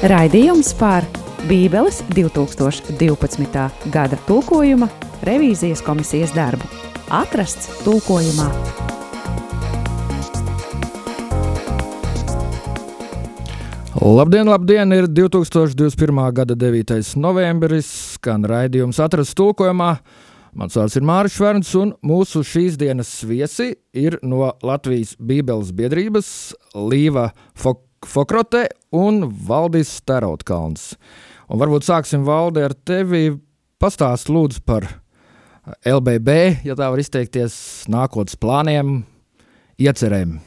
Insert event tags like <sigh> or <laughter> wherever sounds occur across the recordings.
Raidījums par Bībeles 2012. gada tulkojuma revīzijas komisijas darbu. Atrasts tulkojumā. Labdien, labdien! Ir 2021. gada 9. novembris, skan raidījums atrasts tulkojumā. Mans vārds ir Mārcis Šverns, un mūsu šīs dienas viesi ir no Latvijas Bībeles biedrības Līva Fok Fokrote un Valdis Starotkalns. Un varbūt sāksim valdi ar tevi. Pastāst lūdzu par LBB, ja tā var izteikties, nākotnes plāniem, iecerēm.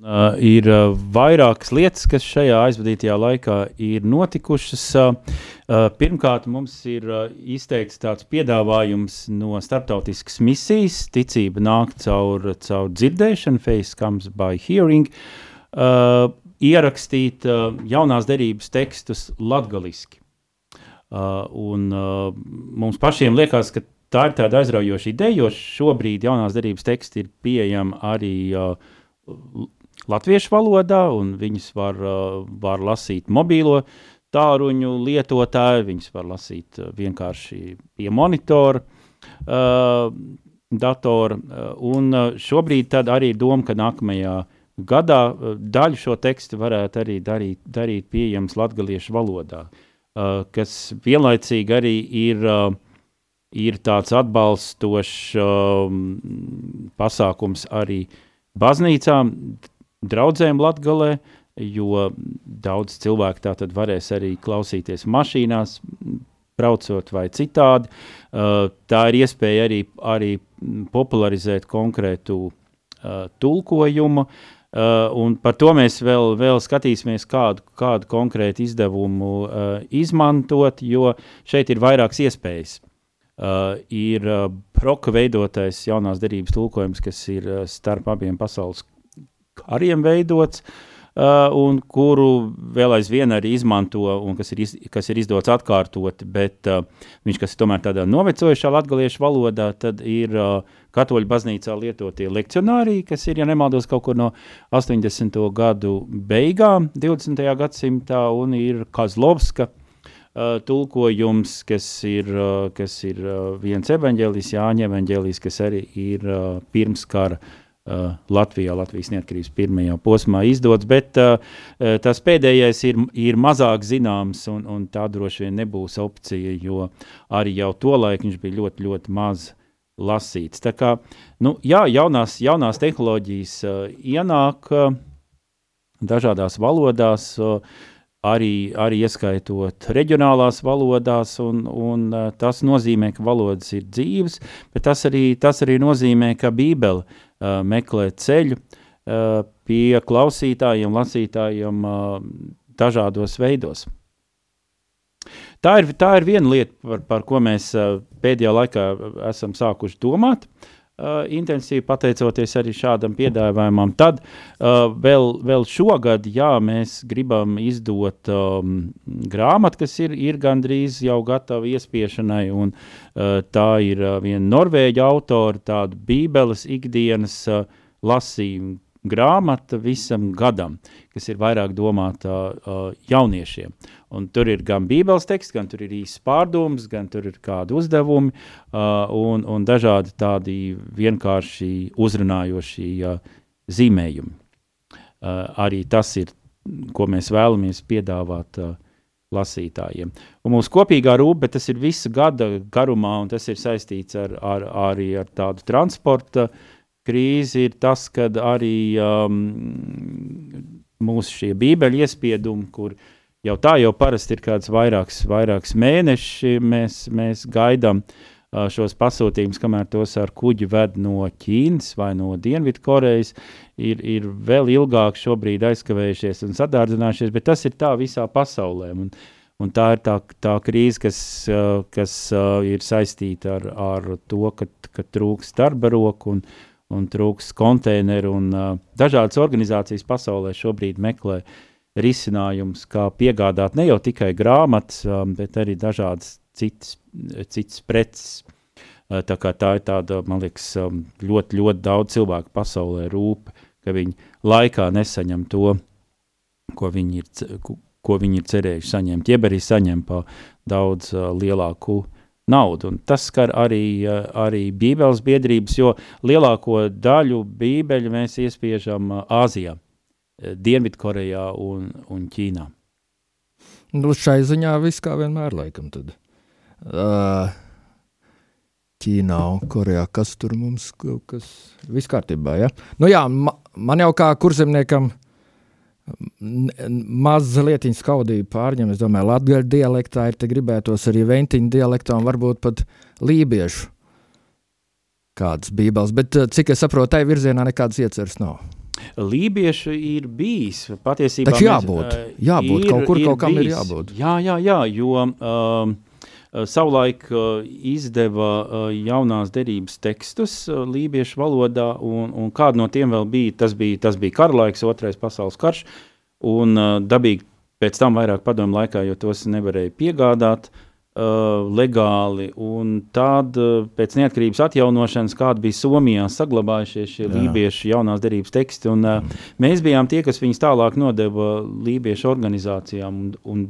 Uh, ir uh, vairākas lietas, kas šajā aizvadītajā laikā ir notikušas. Uh, pirmkārt, mums ir izteikts tāds piedāvājums no starptautiskas misijas. Ticība nāk caur, caur dzirdēšanu, face comes by hearing. Uh, ierakstīt uh, jaunās derības tekstus latgaliski. Uh, un, uh, mums pašiem liekas, ka tā ir tāda aizraujoša ideja, jo šobrīd jaunās derības teksti ir pieejami arī uh, latviešu valodā, un viņus var, uh, var lasīt mobīlo tāruņu lietotāji, viņus var lasīt uh, vienkārši pie monitora. Uh, datora, uh, un šobrīd arī ir doma, ka nākamajā gadā daļu šo tekstu varētu arī darīt, darīt pieejams latgaliešu valodā, uh, kas vienlaicīgi arī ir, uh, ir tāds atbalstošs uh, pasākums arī baznīcām, draudzēm Latgalē, jo daudz cilvēku tā tad varēs arī klausīties mašīnās, braucot vai citādi. Tā ir iespēja arī, arī popularizēt konkrētu tulkojumu, uh, un par to mēs vēl, vēl skatīsimies, kādu, kādu konkrētu izdevumu uh, izmantot, jo šeit ir vairākas iespējas. Uh, ir uh, proka veidotais jaunās derības tulkojums, kas ir uh, starp abiem pasaules kariem veidots, uh, un kuru vēl aizvien arī izmanto, un kas ir, iz, kas ir izdots atkārtot, bet uh, viņš, kas ir tomēr tādā novecojušā latgaliešu valodā, tad ir uh, katoļu baznīcā lietotie lekcionāriji, kas ir, ja nemaldos, kaut kur no 80. gadu beigām 20. gadsimtā, un ir Kazlovska, Uh, tulkojums, kas ir, uh, kas ir uh, viens evaņģēlijs, Jāņa evaņģēlijs, kas arī ir uh, pirms kara uh, uh, Latvijā, Latvijas neatkarības pirmajā posmā izdots, bet uh, uh, tas pēdējais ir, ir mazāk zināms, un, un tā droši vien nebūs opcija, jo arī jau to laiku viņš bija ļoti, ļoti maz lasīts. Tā kā, nu, jā, jaunās, jaunās tehnoloģijas uh, ienāk uh, dažādās valodās, uh, arī, arī ieskaitot reģionālās valodās, un, un uh, tas nozīmē, ka valodas ir dzīves, bet tas arī, tas arī nozīmē, ka Bībele uh, meklē ceļu uh, pie klausītājiem, lasītājiem uh, dažādos veidos. Tā ir, tā ir viena lieta, par, par ko mēs uh, pēdējā laikā esam sākuši domāt. Uh, uh, intensīvi pateicoties arī šādam piedāvājumam. Tad uh, vēl, vēl šogad, jā, mēs gribam izdot um, grāmatu, kas ir, ir gandrīz jau gatava iespiešanai, un uh, tā ir uh, viena norvēģa autora, tāda bībeles ikdienas uh, lasījuma grāmata visam gadam, kas ir vairāk domāta uh, jauniešiem. Un tur ir gan bībeles teksts, gan tur ir īsts pārdoms, gan tur ir kādi uzdevumi uh, un, un dažādi tādi vienkārši uzrunājoši uh, zīmējumi. Uh, arī tas ir, ko mēs vēlamies piedāvāt uh, lasītājiem. Un mūsu kopīgā rūpe, bet tas ir visa gada garumā, un tas ir saistīts ar, ar, arī ar tādu transporta krīzi, ir tas, kad arī um, mūsu šie bībeļu iespiedumi, kur uh, jau tā jau parasti ir kāds vairāks, vairāks mēneši, mēs, mēs gaidām uh, šos pasūtījumus, kamēr tos ar kuģi ved no Ķīnas vai no Dienvidkorejas, ir, ir vēl ilgāk šobrīd aizkavējušies un sadārdzinājušies, bet tas ir tā visā pasaulē. Un, un tā ir tā, tā krīze, kas, uh, kas uh, ir saistīta ar, ar to, ka, ka trūks darba roku un, un trūks konteineru, un uh, dažādas organizācijas pasaulē šobrīd meklē uh, risinājums, kā piegādāt ne jau tikai grāmatas, um, bet arī dažādas citas, citas preces. Uh, tā, tā ir tāda, man liekas, um, ļoti, ļoti daudz cilvēku pasaulē rūp, ka viņi laikā nesaņem to ko viņi ir, ko viņi ir cerējuši saņemt, jeb arī saņem pa daudz uh, lielāku naudu. Un tas skar arī, uh, arī Bībeles biedrības, jo lielāko daļu Bībeļu mēs iespiežam uh, Āzijā, Dienvidkorejā un, un Ķīnā. Nu, šai ziņā viss kā vienmēr, laikam, tad. Uh, Ķīnā un Korejā, kas tur mums kaut kas viss kārtībā, ja? Nu jā, ma, man jau kā kurzemniekam mazliet skaudīja pārņem, es domāju, latgaļu dialektā ir gribētos arī ventiņu dialektā un varbūt pat lībiešu kādas bībeles, bet eh, cik es saprotu, tai virzienā nekādas ieceras nav. Lībieši ir bijis patiesībā. Taču jābūt, uh, jābūt ir, kaut kur kaut kam bijis. ir jābūt. Jā, jā, jā, jo Eh, savulaik eh, izdeva eh, jaunās derības tekstus lībiešu valodā, un, un kāda no tiem vēl bija, tas bija, tas bija karalaiks, otrais pasaules karš, un dabīgi pēc tam vairāk padomu laikā, jo tos nevarēja piegādāt legāli, un tad pēc neatkarības atjaunošanas, kāda bija Somijā saglabājušies šie Jā. lībiešu jaunās derības teksti, un mm. mēs bijām tie, kas viņus tālāk nodeva lībiešu organizācijām, un, un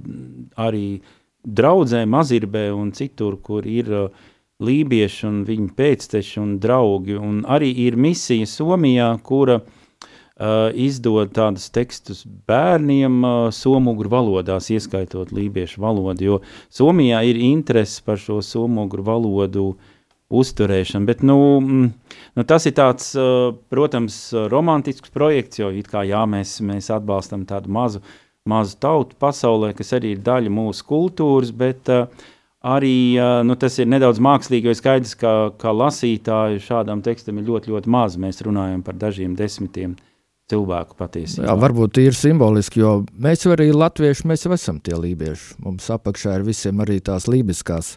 arī uh, draudzē, mazirbē un citur, kur ir uh, lībieši un viņu pēcteči un draugi. Un arī ir misija Somijā, kura uh, izdod tādus tekstus bērniem uh, somugru valodās, ieskaitot lībiešu valodu, jo Somijā ir interesi par šo somugru valodu uzturēšanu, bet nu, mm, nu, tas ir tāds, uh, protams, romantisks projekts, jo it kā jā, mēs, mēs atbalstam tādu mazu uh, mazu tautu pasaulē, kas arī ir daļa mūsu kultūras, bet uh, arī uh, nu, tas ir nedaudz mākslīgi, jo skaidrs, ka, ka lasītāju šādam tekstam ir ļoti, ļoti maz. Mēs runājam par dažiem desmitiem cilvēku patiesībā. Jā, varbūt ir simboliski, jo mēs arī latvieši, mēs jau esam tie lībieši. Mums apakšā ir visiem arī tās lībiskās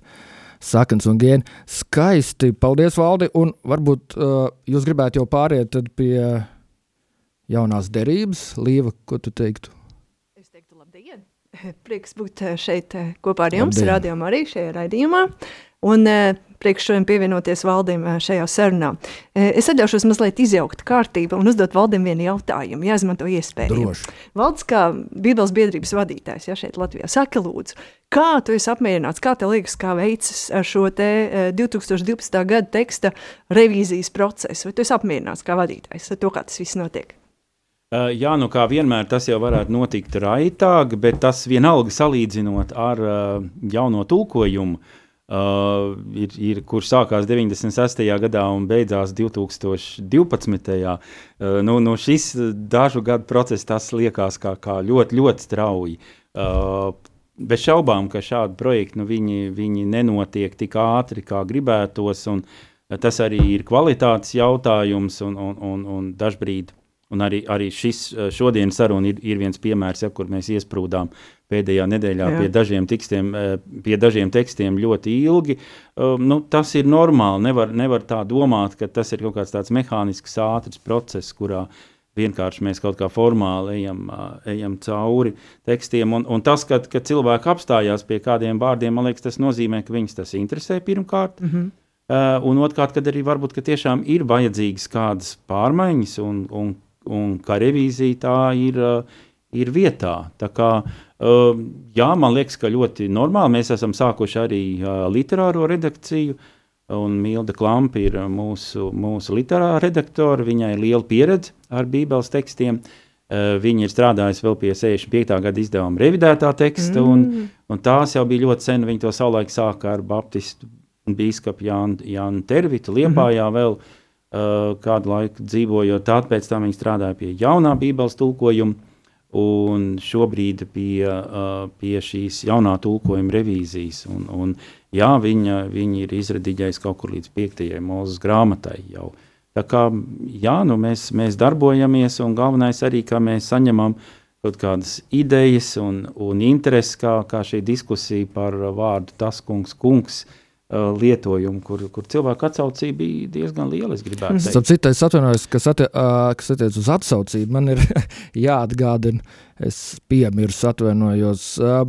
saknes un gēni. Skaisti, paldies, Valdi, un varbūt uh, jūs gribētu jau pāriet pie jaunās derības. Līva, ko tu teiktu? <laughs> Prieks būt eh, šeit eh, kopā ar jums, rādījumā arī šajā raidījumā. Un eh, prieks šodien pievienoties valdim šajā sarunā. Es atļaušos mazliet izjaukt kārtību un uzdot valdim vienu jautājumu, jāizmanto iespēju. Droši. Valds kā Bībeles biedrības vadītājs, ja šeit Latvijā, saka lūdzu, kā tu esi apmierināts, kā tev liekas, kā veicas ar šo te 2012. gada teksta revīzijas procesu? Vai tu esi apmierināts kā vadītājs ar to, kā tas viss notiek? Uh, jā, nu kā vienmēr tas jau varētu notikt raitāk, bet tas vienalga salīdzinot ar uh, jauno tulkojumu, uh, ir, ir, kurš sākās 96. gadā un beidzās 2012. Uh, nu, nu šis dažu gadu process tas liekas kā, kā ļoti, ļoti strauji. Uh, bez šaubām, ka šādi projekti nu, viņi, viņi nenotiek tik ātri, kā gribētos, un tas arī ir kvalitātes jautājums un, un, un, un dažbrīd Un arī, arī šis eh, šodienas saruna ir, ir viens piemērs, ja, kur mēs iesprūdām pēdējā nedēļā Jā. pie dažiem, tikstiem, eh, pie dažiem tekstiem ļoti ilgi. Um, nu, tas ir normāli. Nevar, nevar tā domāt, ka tas ir kaut kāds tāds mehānisks, ātrs process, kurā vienkārši mēs kaut kā formāli ejam, ejam cauri tekstiem. Un, un tas, ka, ka cilvēki apstājās pie kādiem vārdiem, man liekas, tas nozīmē, ka viņus tas interesē pirmkārt. Mm -hmm. Uh, un otrkārt, kad arī varbūt tiešām ir vajadzīgas kādas pārmaiņas, un, un un kā revīzija tā ir, uh, ir vietā. Tā kā, uh, jā, man liekas, ka ļoti normāli mēs esam sākuši arī uh, literāro redakciju. Un Milda Klampa ir mūsu, mūsu literārā redaktore. Viņai ir liela pieredze ar Bībeles tekstiem. Viņa ir strādājusi vēl pie 65. gada izdevuma revidētā teksta, mm. un, un tās jau bija ļoti sen. Viņa to savulaik sāka ar Baptistu biskupu Jānu Jān Tervitu Liepājā mm. vēl. Uh, kādu laiku dzīvojot. Tad pēc tam viņi strādāja pie jaunā Bībeles tulkojuma, un šobrīd pie, uh, pie šīs jaunā tulkojuma revīzijas. Un, un, jā, viņa, viņa ir izrediģējusi kaut kur līdz piektajai mūzes grāmatai jau. Tā kā jā, nu mēs, mēs darbojamies, un galvenais arī, ka mēs saņemam kaut kādas idejas un, un intereses, kā, kā šī diskusija par vārdu tas kungs, kungs Uh, lietojumu, kur, kur cilvēku atsaucība bija diezgan liela. Es gribētu teikt, tas ir atvainojos, kas, atti, uh, kas attiecas uz atsaucību. Man ir <laughs> jāatgādina, es piemirsu, atvainojos. Uh,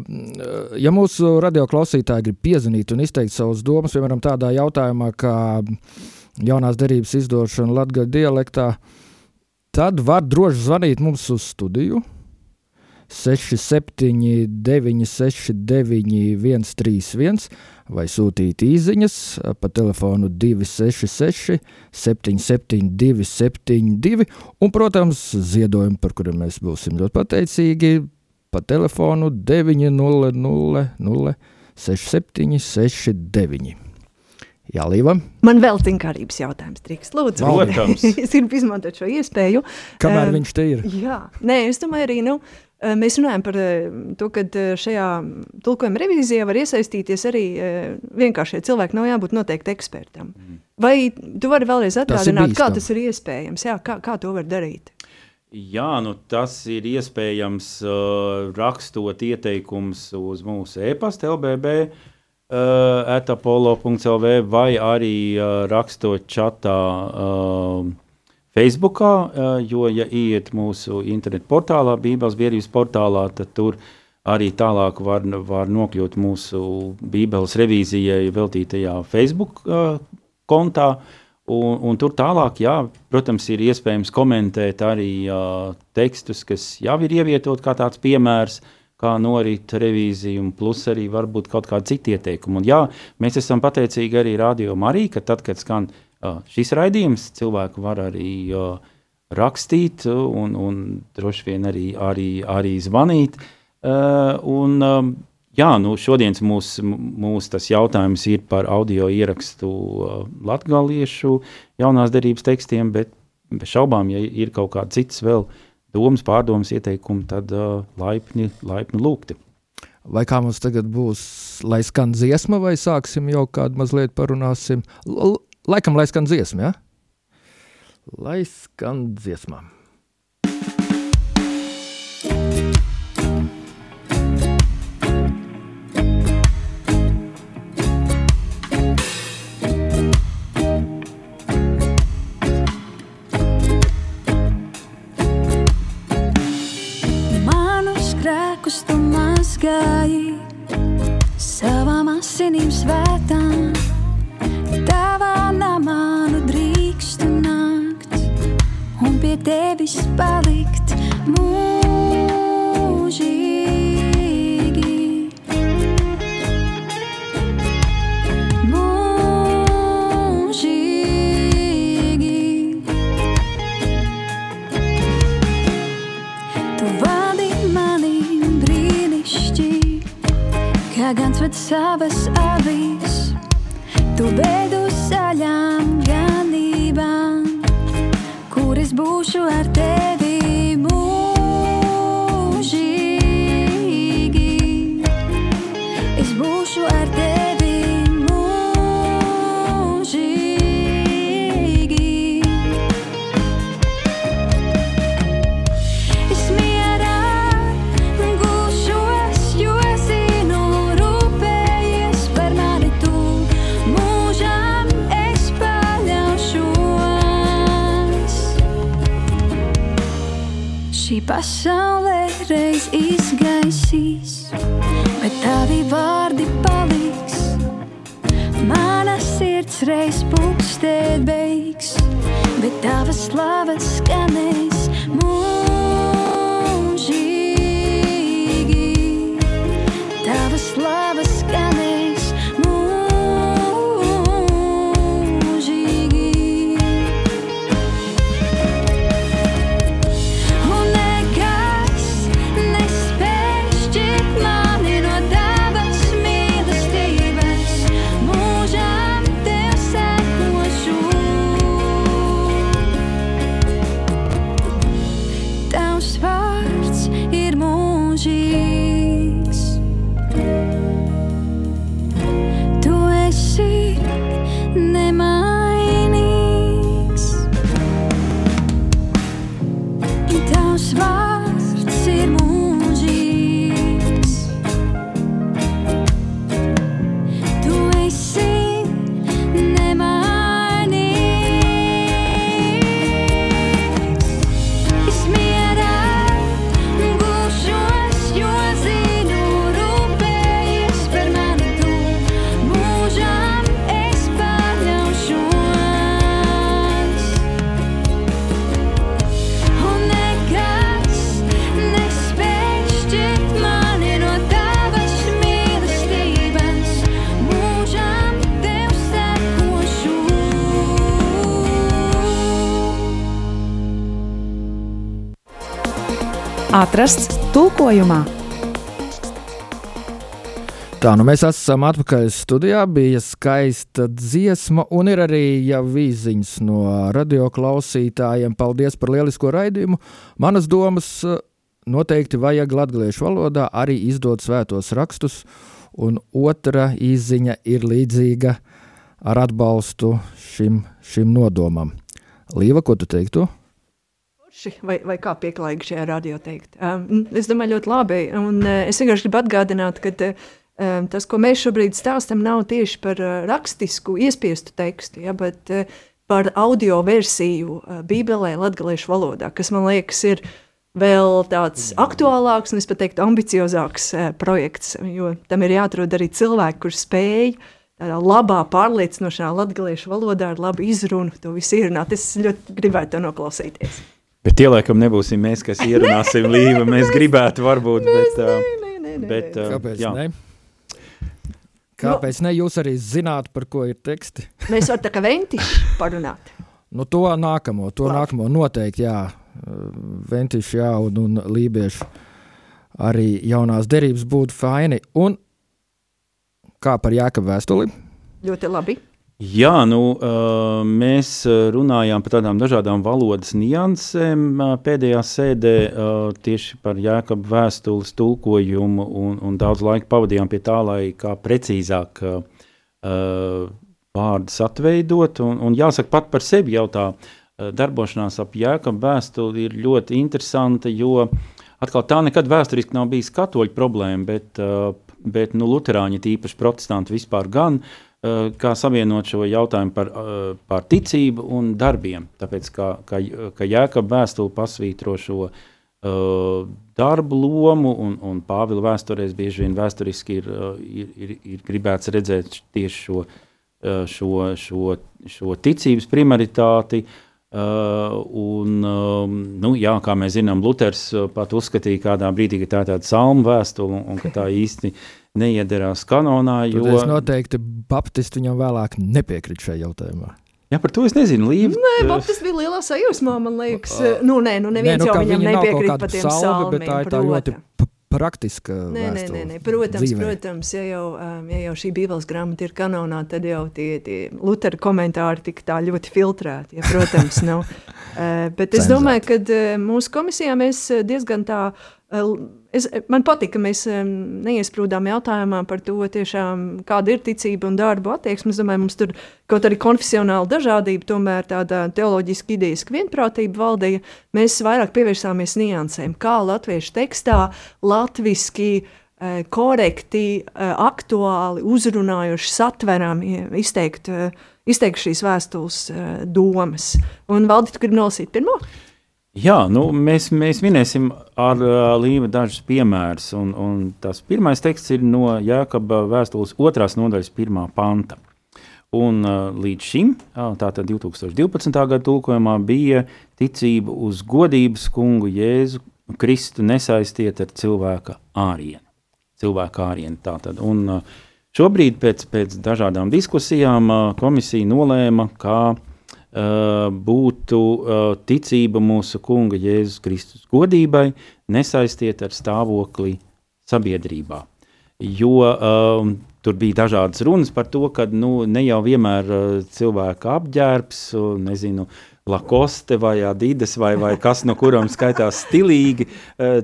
ja mūsu radioklausītāji grib piezvanīt un izteikt savus domas, piemēram, tādā jautājumā, kā jaunās derības izdošana Latvijas dialektā, tad var droši zvanīt mums uz studiju 679, 69, 131 vai sūtīt īsiņas pa telefonu 266, 772, 72, un, protams, ziedojumu, par kuriem mēs būsim ļoti pateicīgi, pa telefonu 900 67, 69. Jā, Līva. Man vēl tinkārības jautājums, Trīks. Lūdzu, Protams. <laughs> es gribu izmantot šo iespēju. Kamēr Um, viņš te ir? Jā, nē, es domāju arī, nu, mēs runājam par eh, to, ka eh, šajā tulkojuma revīzijā var iesaistīties arī eh, vienkāršie cilvēki, nav jābūt noteikti ekspertam. Vai tu vari vēlreiz atgādināt, kā tas ir iespējams, jā, kā, kā to var darīt? Jā, nu tas ir iespējams uh, rakstot ieteikumus uz mūsu e-pasta LBB, uh, etapolo.lv vai arī uh, rakstot čatā uh, Facebookā, jo, ja iet mūsu internetu portālā, Bībeles biedrības portālā, tad tur arī tālāk var, var nokļūt mūsu Bībeles revīzijai veltītajā Facebook kontā. Un, un tur tālāk, jā, protams, ir iespējams komentēt arī uh, tekstus, kas jau ir ievietot kā tāds piemērs, kā norit revīzija, un plus arī varbūt kaut kādi citi ieteikumi. Un, jā, mēs esam pateicīgi arī Radio Marī, ka tad, kad skan uh, šis raidījums, cilvēki var arī rakstīt un, un droši vien arī, arī, arī zvanīt. Un, Jā, nu šodienas mūsu mūs tas jautājums ir par audio ierakstu latgaliešu jaunās derības tekstiem, bet bez šaubām, ja ir kaut kāds cits vēl domas, pārdomas, ieteikumi, tad uh, laipni, laipni lūgti. Vai kā mums tagad būs, lai skan dziesma, vai sāksim jau kādu mazliet parunāsim? L laikam, lai skan dziesma, ja? Lai skan dziesma. Svēt savas avis. Tu vedu zaļām ganībām, kur es būšu ar tevi pasaulē reiz izgaisīs, bet tavi vārdi paliks. Mana sirds reiz pūkstēt beigs, bet tava slava skanēs mūžīgi. Atrasts tulkojumā. Tā, nu mēs esam atpakaļ studijā. Bija skaista dziesma, un ir arī jau vīziņas no radioklausītājiem. Paldies par lielisko raidījumu. Manas domas noteikti vajag latviešu valodā arī izdot svētos rakstus, un otra īziņa ir līdzīga ar atbalstu šim, šim nodomam. Līva, ko tu teiktu? Vai, vai kā pieklājīgi šajā radio teikt? Um, es domāju, ļoti labi. Un, uh, es vienkārši gribu atgādināt, ka uh, um, tas, ko mēs šobrīd stāstām, nav tieši par uh, rakstisku, iespiestu tekstu, ja, bet uh, par audio versiju uh, Bībelē, latviešu valodā, kas man liekas, ir vēl tāds aktuālāks un es pat teiktu ambiciozāks uh, projekts, jo tam ir jāatrod arī cilvēki, kurš spēj tādā labā, pārliecinošā latviešu valodā ar labu izrunu to visu ierunāt. Es ļoti gribētu to noklausīties. Bet tie laikam nebūsim mēs, kas <laughs> ierunāsim līvu. Mēs gribētu varbūt, bet... Nē, nē, nē, nē, bet Kāpēc jā. ne? Kāpēc nu, ne? Jūs arī zināt, par ko ir teksti. <laughs> mēs varam tā kā ventiši parunāt. Nu, to nākamo, to Labi. nākamo noteikti, jā. Ventiši, jā, un, un lībieši arī jaunās derības būtu faini. Un kā par Jākabu vēstuli? Ļoti labi. Jā, nu, mēs runājām par tādām dažādām valodas niansēm pēdējā sēdē, tieši par jēkabu vēstules tulkojumu, un, un daudz laika pavadījām pie tā, lai kā precīzāk vārdus atveidot. Un, un jāsaka, pat par sevi jau tā darbošanās ap jēkabu vēstuli ir ļoti interesanta, jo atkal tā nekad vēsturiski nav bijis katoļu problēma, bet, bet nu, luterāņi, tīpaši protestanti vispār gan, uh, Eh, kā savienot šo jautājumu par, eh, par ticību un darbiem. Tāpēc, kā, kā, kā Jēkab vēstule pasvītro šo uh, darbu lomu, un, un Pāvila vēsturēs bieži vien vēsturiski ir, ir, ir, ir gribēts redzēt tieši šo, šo, šo, šo ticības primaritāti. Uh, un, um, nu, jā, kā mēs zinām, Luters pat uzskatīja kādā brīdī, ka tā ir tāda salmu vēstule un, un ka tā īsti uh, neiederās kanonā. Jo... Tad es noteikti Baptisti viņam vēlāk nepiekrīt šajā jautājumā. Jā, par to es nezinu. Līva. Nē, Baptists bija lielā sajūsmā, man liekas. Nu, nē, nu neviens nē, nu, jau viņam nepiekrīt par tiem salmi, bet tā ir tā ļoti praktiska. Nē, nē, nē, nē. Protams, dzīvē. protams ja, jau, um, ja jau šī Bībeles grāmata ir kanonā, tad jau tie, tie Lutera komentāri tika tā ļoti filtrēti. Ja, protams, nav. <laughs> uh, bet es domāju, ka uh, mūsu komisijā mēs diezgan tā Es, man patīk, ka mēs neiesprūdām jautājumā par to, tiešām, kāda ir ticība un darba attieksme. Es domāju, mums tur kaut arī konfesionāla dažādība, tomēr tāda teoloģiska idejas vienprātība valdīja. Mēs vairāk pievērsāmies niansēm, kā latviešu tekstā, latviski, e, korekti, e, aktuāli, uzrunājuši, satverami izteikt, e, izteikt šīs vēstules domas. Un Valdis, tu gribi nolasīt pirmo? Jā, nu, mēs, mēs minēsim ar uh, Līvu dažus piemērus. Un, un tas pirmais teksts ir no Jākaba vēstules otrās nodaļas pirmā panta. Un uh, līdz šim, tātad 2012. gada tulkojumā, bija ticība uz godības kungu Jēzu Kristu nesaistiet ar cilvēka ārienu. Cilvēka ārienu tātad. Un uh, šobrīd pēc, pēc dažādām diskusijām uh, komisija nolēma, ka Uh, būtu uh, ticība mūsu Kunga Jēzus Kristus godībai, nesaistiet ar stāvokli sabiedrībā. Jo uh, tur bija dažādas runas par to, ka nu, ne jau vienmēr cilvēka apģērbs, nezinu, Lakoste vai Adidas vai, vai kas no kurām skaitās stilīgi,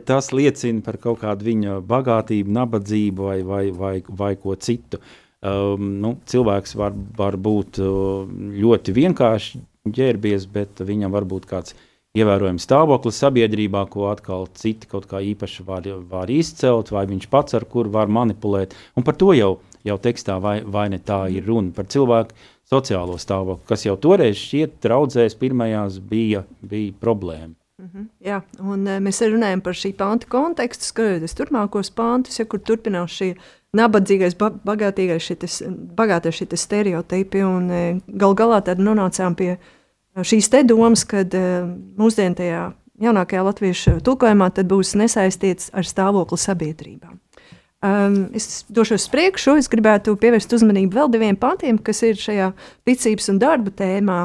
tas liecina par kaut kādu viņa bagātību, nabadzību vai, vai, vai, vai ko citu. Uh, Um, nu, cilvēks var, var būt ļoti vienkārši ģērbies, bet viņam var būt kāds ievērojams stāvoklis sabiedrībā, ko atkal citi kaut kā īpaši var, var izcelt, vai viņš pats ar kuru var manipulēt. Un par to jau, jau tekstā vai, vai ne tā ir runa, par cilvēku sociālo stāvokli, kas jau toreiz šķiet traudzēs pirmajās bija, bija problēma. Mm -hmm, jā, un mēs runājam par šī panta kontekstu, skatoties turpmākos pantus, ja kur turpinās šī nabadzīgais, ba bagātīgais, šitas, bagātais šie stereotipi. Un, e, gal galā tad nonācām pie šīs te domas, ka e, mūsdienu tajā jaunākajā latviešu tulkojumā būs nesaistīts ar stāvokli sabiedrībā. Um, es došos uz priekšu, es gribētu pievērst uzmanību vēl diviem pantiem, kas ir šajā ticības un darba tēmā.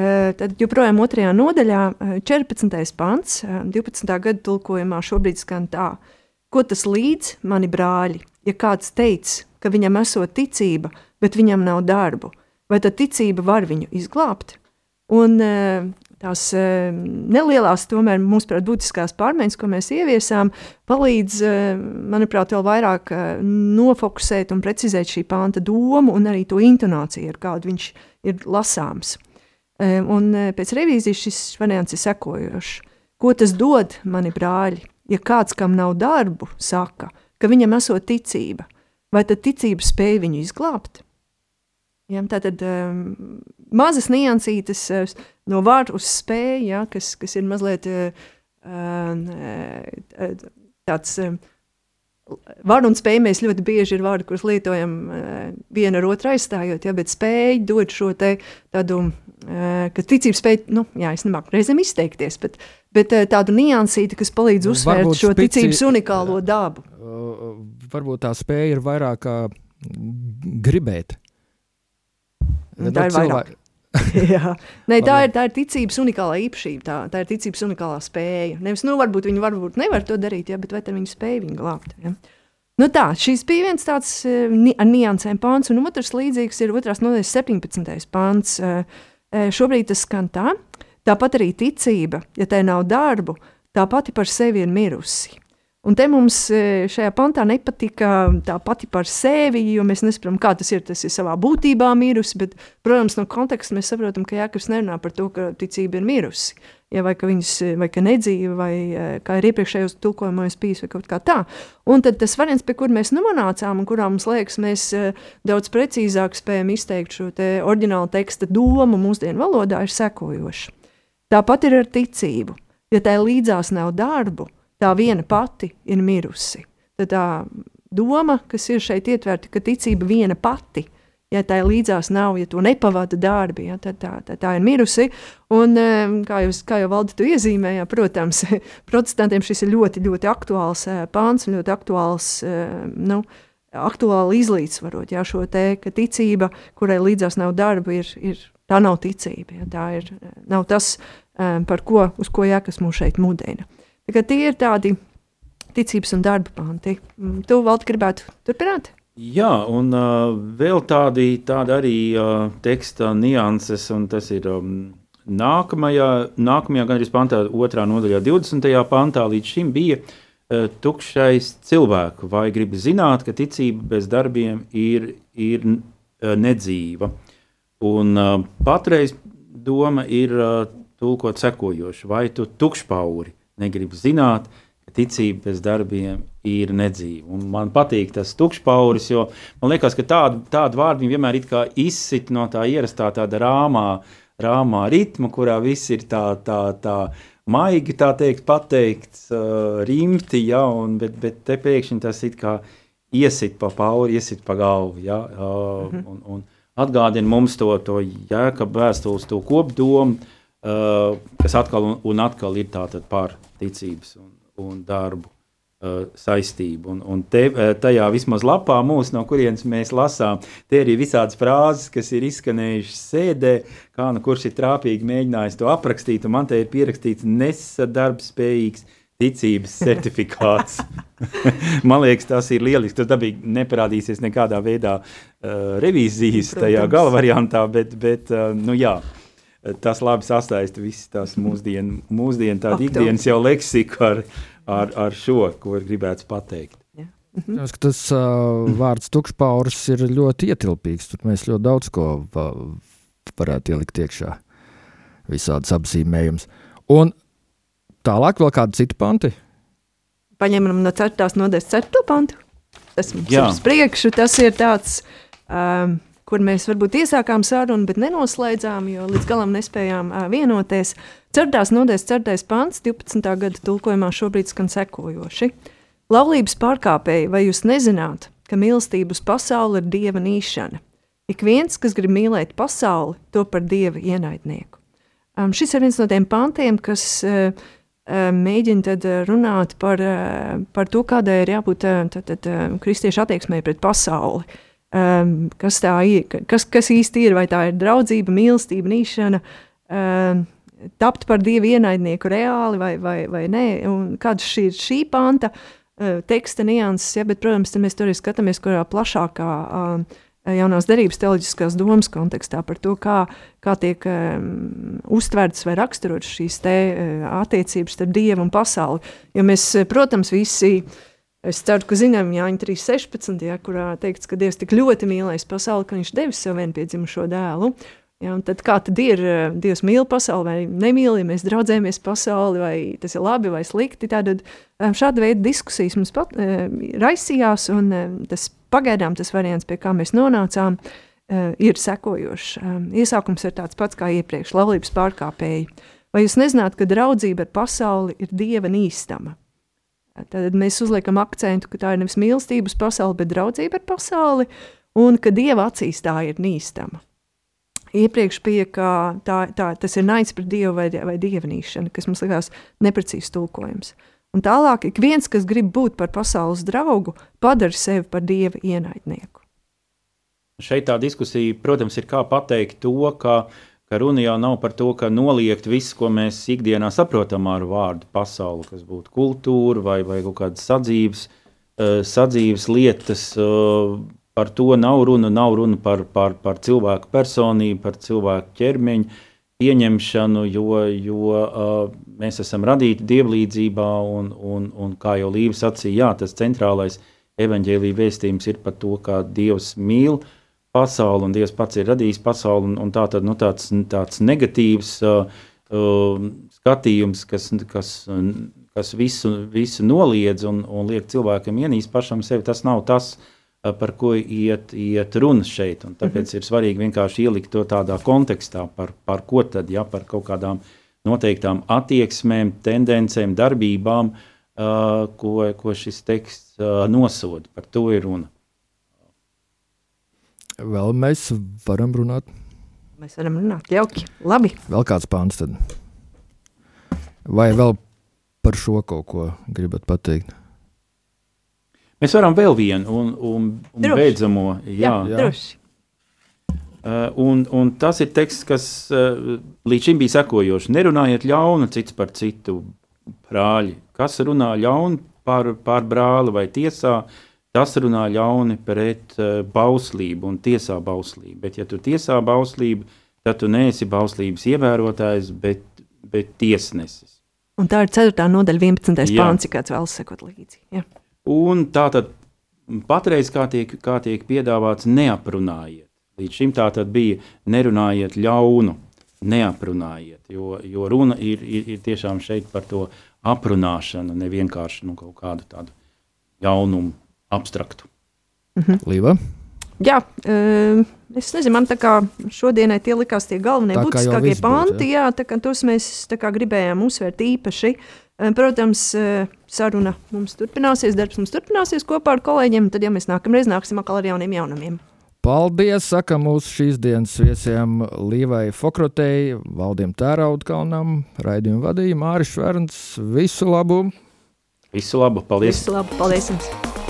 Uh, tad joprojām otrajā nodaļā, uh, 14. pants, uh, 12. gada tulkojumā šobrīd skan tā, ko tas līdz mani brāļi, ja kāds teica, ka viņam esot ticība, bet viņam nav darbu, vai tad ticība var viņu izglābt? Un uh, tās uh, nelielās, tomēr mūsuprāt, būtiskās pārmaiņas, ko mēs ieviesām, palīdz, uh, manuprāt, vēl vairāk nofokusēt un precizēt šī panta domu un arī to intonāciju, ar kādu viņš ir lasāms. Un pēc revīzijas šis variants ir sekojošs. Ko tas dod, mani brāļi, ja kāds, kam nav darbu, saka, ka viņam esot ticība, vai tad ticība spēj viņu izglābt? Ja, tātad um, mazas niansītes uh, no vārdu uz spēju, ja, kas, kas ir mazliet uh, uh, tāds. Uh, Varu un spēju mēs ļoti bieži ir vārdi, kurus lietojam uh, viena ar otru aizstājot, ja, bet spēja dod šo te tādu, uh, ka ticība spēja, nu, jā, es nemāku reizēm izteikties, bet, bet uh, tādu niansīti, kas palīdz nu, uzsvērt varbūt šo spici, ticības unikālo dabu. Varbūt tā spēja ir vairāk kā gribēt. Nu, tā ir vairāk. <laughs> Nē, tā, ir, tā ir ticības unikālā īpašība, tā, tā ir ticības unikālā spēja. Nevis, nu, varbūt viņi varbūt nevar to darīt, ja, bet vai viņi spēja viņu glābt. Ja. Nu tā, šis bija viens tāds uh, ar niansēm pāns, un otrs līdzīgs ir otrās nodaļas 17. pāns. Šobrīd tas skan tā, tāpat arī ticība, ja tai nav darbu, tā pati par sevi ir mirusi. Un te mums e, šajā pantā nepatika tā pati par sevi, jo mēs nesaprotam, kā tas ir. Tas ir savā būtībā mirusi, bet, protams, no konteksta mēs saprotam, ka Jānis nerunā par to, ka ticība ir mirusi. Ja, vai ka viņas vai ka nedzīva, vai e, kā ir iepriekšējos tulkojumos bijis, vai kaut kā tā. Un tad tas variants, pie kur mēs nonācām, un kurā mums liekas, mēs e, daudz precīzāk spējam izteikt šo te oriģinālu teksta domu mūsdienu valodā, ir sekojošs. Tāpat ir ar ticību. Ja tai līdzās nav darbu, tā viena pati ir mirusi. Tad tā doma, kas ir šeit ietverta, ka ticība viena pati, ja tā līdzās nav, ja to nepavada darbi, ja, tad tā, tā, tā ir mirusi. Un, kā, jūs, kā jau valdi tu iezīmējāt, protams, <laughs> protestantiem šis ir ļoti, ļoti aktuāls eh, pāns un ļoti aktuāls, nu, aktuāli izlīdzvarot, ja šo te, ka ticība, kurai līdzās nav darba, ir, ir tā nav ticība, ja, tā ir, nav tas, par ko, uz ko jākas mūs šeit mudina. Tie ir tādi ticības un darba panti. Mm, tu vēl gribētu turpināt? Jā, un uh, vēl tādi, tādi arī uh, teksta nianses, un tas ir um, nākamajā, nākamajā gandrīz pantā, otrā nodaļā, 20. pantā, līdz šim bija uh, tukšais cilvēku, vai grib zināt, ka ticība bez darbiem ir, ir uh, nedzīva. Un uh, patreiz doma ir uh, tulkot sekojoši, vai tu tukšpauri, negrib zināt, ka ticība bez darbiem ir nedzīva. Un man patīk tas tukšpauris, jo man liekas, ka tādu, tādu vārdu vienmēr izsit no tā ierastā tāda rāmā, rāmā ritma, kurā viss ir tā, tā, tā maigi tā teikt, pateikts, uh, rimti, ja, un, bet, bet te pēkšņi tas it kā iesit pa pauri, iesit pa galvu, ja, uh, mm -hmm. un, un atgādina mums to, to jēkabu vēstules, to kopdomu, uh, kas atkal un, un atkal ir par ticības un, un darbu uh, saistību. Un, un te, uh, tajā vismaz lapā mūsu, no kurienes mēs lasām, te ir visādas frāzes, kas ir izskanējušas sēdē, kā nu kurš ir trāpīgi mēģinājis to aprakstīt, un man te ir pierakstīts nesadarbspējīgs ticības certifikāts. <laughs> Man liekas, tas ir lieliski. Tas dabīgi neparādīsies nekādā veidā uh, revīzijas Protams. tajā gala variantā, bet, bet uh, nu jā. Uh, tas labi sasaista visas tās mūsdienu, mūsdienu tādu ikdienas jau leksiku ar, ar, ar šo, ko ir gribēts pateikt. Mhm. Tas uh, vārds tukšpauris ir ļoti ietilpīgs. Tur mēs ļoti daudz ko va, varētu ielikt iekšā. Visādas apzīmējumus. Un tālāk vēl kādi citi panti? Paņemam no 4. nodaļas 4. pantu. Tas mums Jā. ir uz priekšu. Tas ir tāds um, kur mēs varbūt iesākām sarunu, bet nenoslēdzām, jo līdz galam nespējām uh, vienoties. Cerdās nodeļas cerdais pants 12. gada tulkojumā šobrīd skan sekojoši. Laulības pārkāpēji, vai jūs nezināt, ka mīlestība uz pasauli ir dieva nīšana? Ik viens, kas grib mīlēt pasauli, to par dieva ienaidnieku. Um, šis ir viens no tiem pantiem, kas uh, mēģina runāt par, par to, kādai ir jābūt tad, tad, kristiešu attieksmei pret pasauli. Uh, um, kas tā ir, kas, kas īsti ir, vai tā ir draudzība, mīlestība, nīšana, uh, tapt par dievu ienaidnieku reāli vai, vai, vai nē, un kāda šī ir šī panta uh, teksta nianses, ja, bet, protams, mēs tur arī skatāmies, kurā plašākā uh, jaunās derības teoloģiskās domas kontekstā par to, kā, kā tiek um, uztvertas vai raksturotas šīs te, uh, attiecības starp dievu un pasauli. Jo mēs, protams, visi. Es ceru, ka zinām, Jāņa 3.16, ja, kurā teikts, ka Dievs tik ļoti mīlēs pasauli, ka viņš devis savu vienpiedzimušo dēlu. Ja, tad kā tad ir, Dievs mīl pasauli vai nemīl, ja mēs draudzējamies pasauli, vai tas ir labi vai slikti. Tad šāda veida diskusijas mums pat, raisījās, un tas Pagaidām tas variants, pie kā mēs nonācām, uh, ir sekojošs. Um, iesākums ir tāds pats kā iepriekš - laulības pārkāpēji. Vai jūs nezināt, ka draudzība ar pasauli ir dieva nīstama? Tad mēs uzliekam akcentu, ka tā ir nevis mīlestība uz pasauli, bet draudzība ar pasauli, un ka dieva acīs tā ir nīstama. Iepriekš bija, tā, tā, tas ir naids pret dievu vai, vai dievanīšana, kas mums likās neprecīzs tulkojums. Uh, Un tālāk ik viens, kas grib būt par pasaules draugu, padara sevi par dieva ienaidnieku. Šeit tā diskusija, protams, ir kā pateikt to, ka, ka runa jau nav par to, ka noliegt visu, ko mēs ikdienā saprotam ar vārdu pasauli, kas būtu kultūra vai, vai kaut kādas sadzīves, uh, sadzīves lietas. Par to nav runa. Nav runa par, par, par cilvēku personību, par cilvēku ķermeņu pieņemšanu, jo, jo uh, mēs esam radīti dievlīdzībā, un, un, un kā jau Līva sacīja, jā, tas centrālais evaņģēlīja vēstījums ir par to, kā Dievs mīl pasauli, un Dievs pats ir radījis pasauli, un, un tā tad nu, tāds, tāds negatīvs uh, uh, skatījums, kas, kas, kas visu, visu noliedz un, un liek cilvēkam ienīst pašam sevi, tas nav tas, uh, par ko iet, iet runa šeit. Un tāpēc mm -hmm. ir svarīgi vienkārši ielikt to tādā kontekstā, par, par ko tad, ja par kaut kādām noteiktām attieksmēm, tendencēm, darbībām, uh, ko, ko šis teksts uh, nosoda. Par to ir runa. Vēl mēs varam runāt. Mēs varam runāt jauki. Labi. Vēl kāds pāns tad? Vai vēl par šo kaut ko gribat pateikt? Mēs varam vēl vienu un, un, un droši. beidzamo. Jā, jā. droši. Uh, un, un tas ir teksts, kas uh, līdz šim bija sekojošs. Nerunājiet ļaunu cits par citu brāļi. Kas runā ļaunu par, par brāli vai tiesā, tas runā ļauni pret uh, bauslību un tiesā bauslību. Bet, ja tu tiesā bauslību, tad tu neesi bauslības ievērotājs, bet, bet tiesnesis. Un tā ir 4. nodaļa, 11. pāns, kāds vēlas sekot līdzi. Jā. Un tā tad patreiz, kā tiek, kā tiek piedāvāts, neaprunājiet. Līdz šim tā tad bija nerunājiet ļaunu, neaprunājiet, jo, jo runa ir, ir, ir tiešām šeit par to aprunāšanu, ne vienkārši nu, kaut kādu tādu jaunumu, abstraktu. Mhm. Līva? Jā, uh, es nezinu, man tā kā šodienai tie likās tie galvenie būtiskākie panti, jā, tā kā tos mēs tā kā gribējām uzsvērt īpaši. Protams, saruna mums turpināsies, darbs mums turpināsies kopā ar kolēģiem. Tad, ja mēs nākamreiz nāksim atkal ar jauniem jaunumiem. Paldies! Saka mūsu šīs dienas viesiem Līvai Fokrotei, Valdim Tēraudkalnam, raidījumu vadīja Māris Šverns. Visu labu! Visu labu! Paldies! Visu labu! Paldies jums!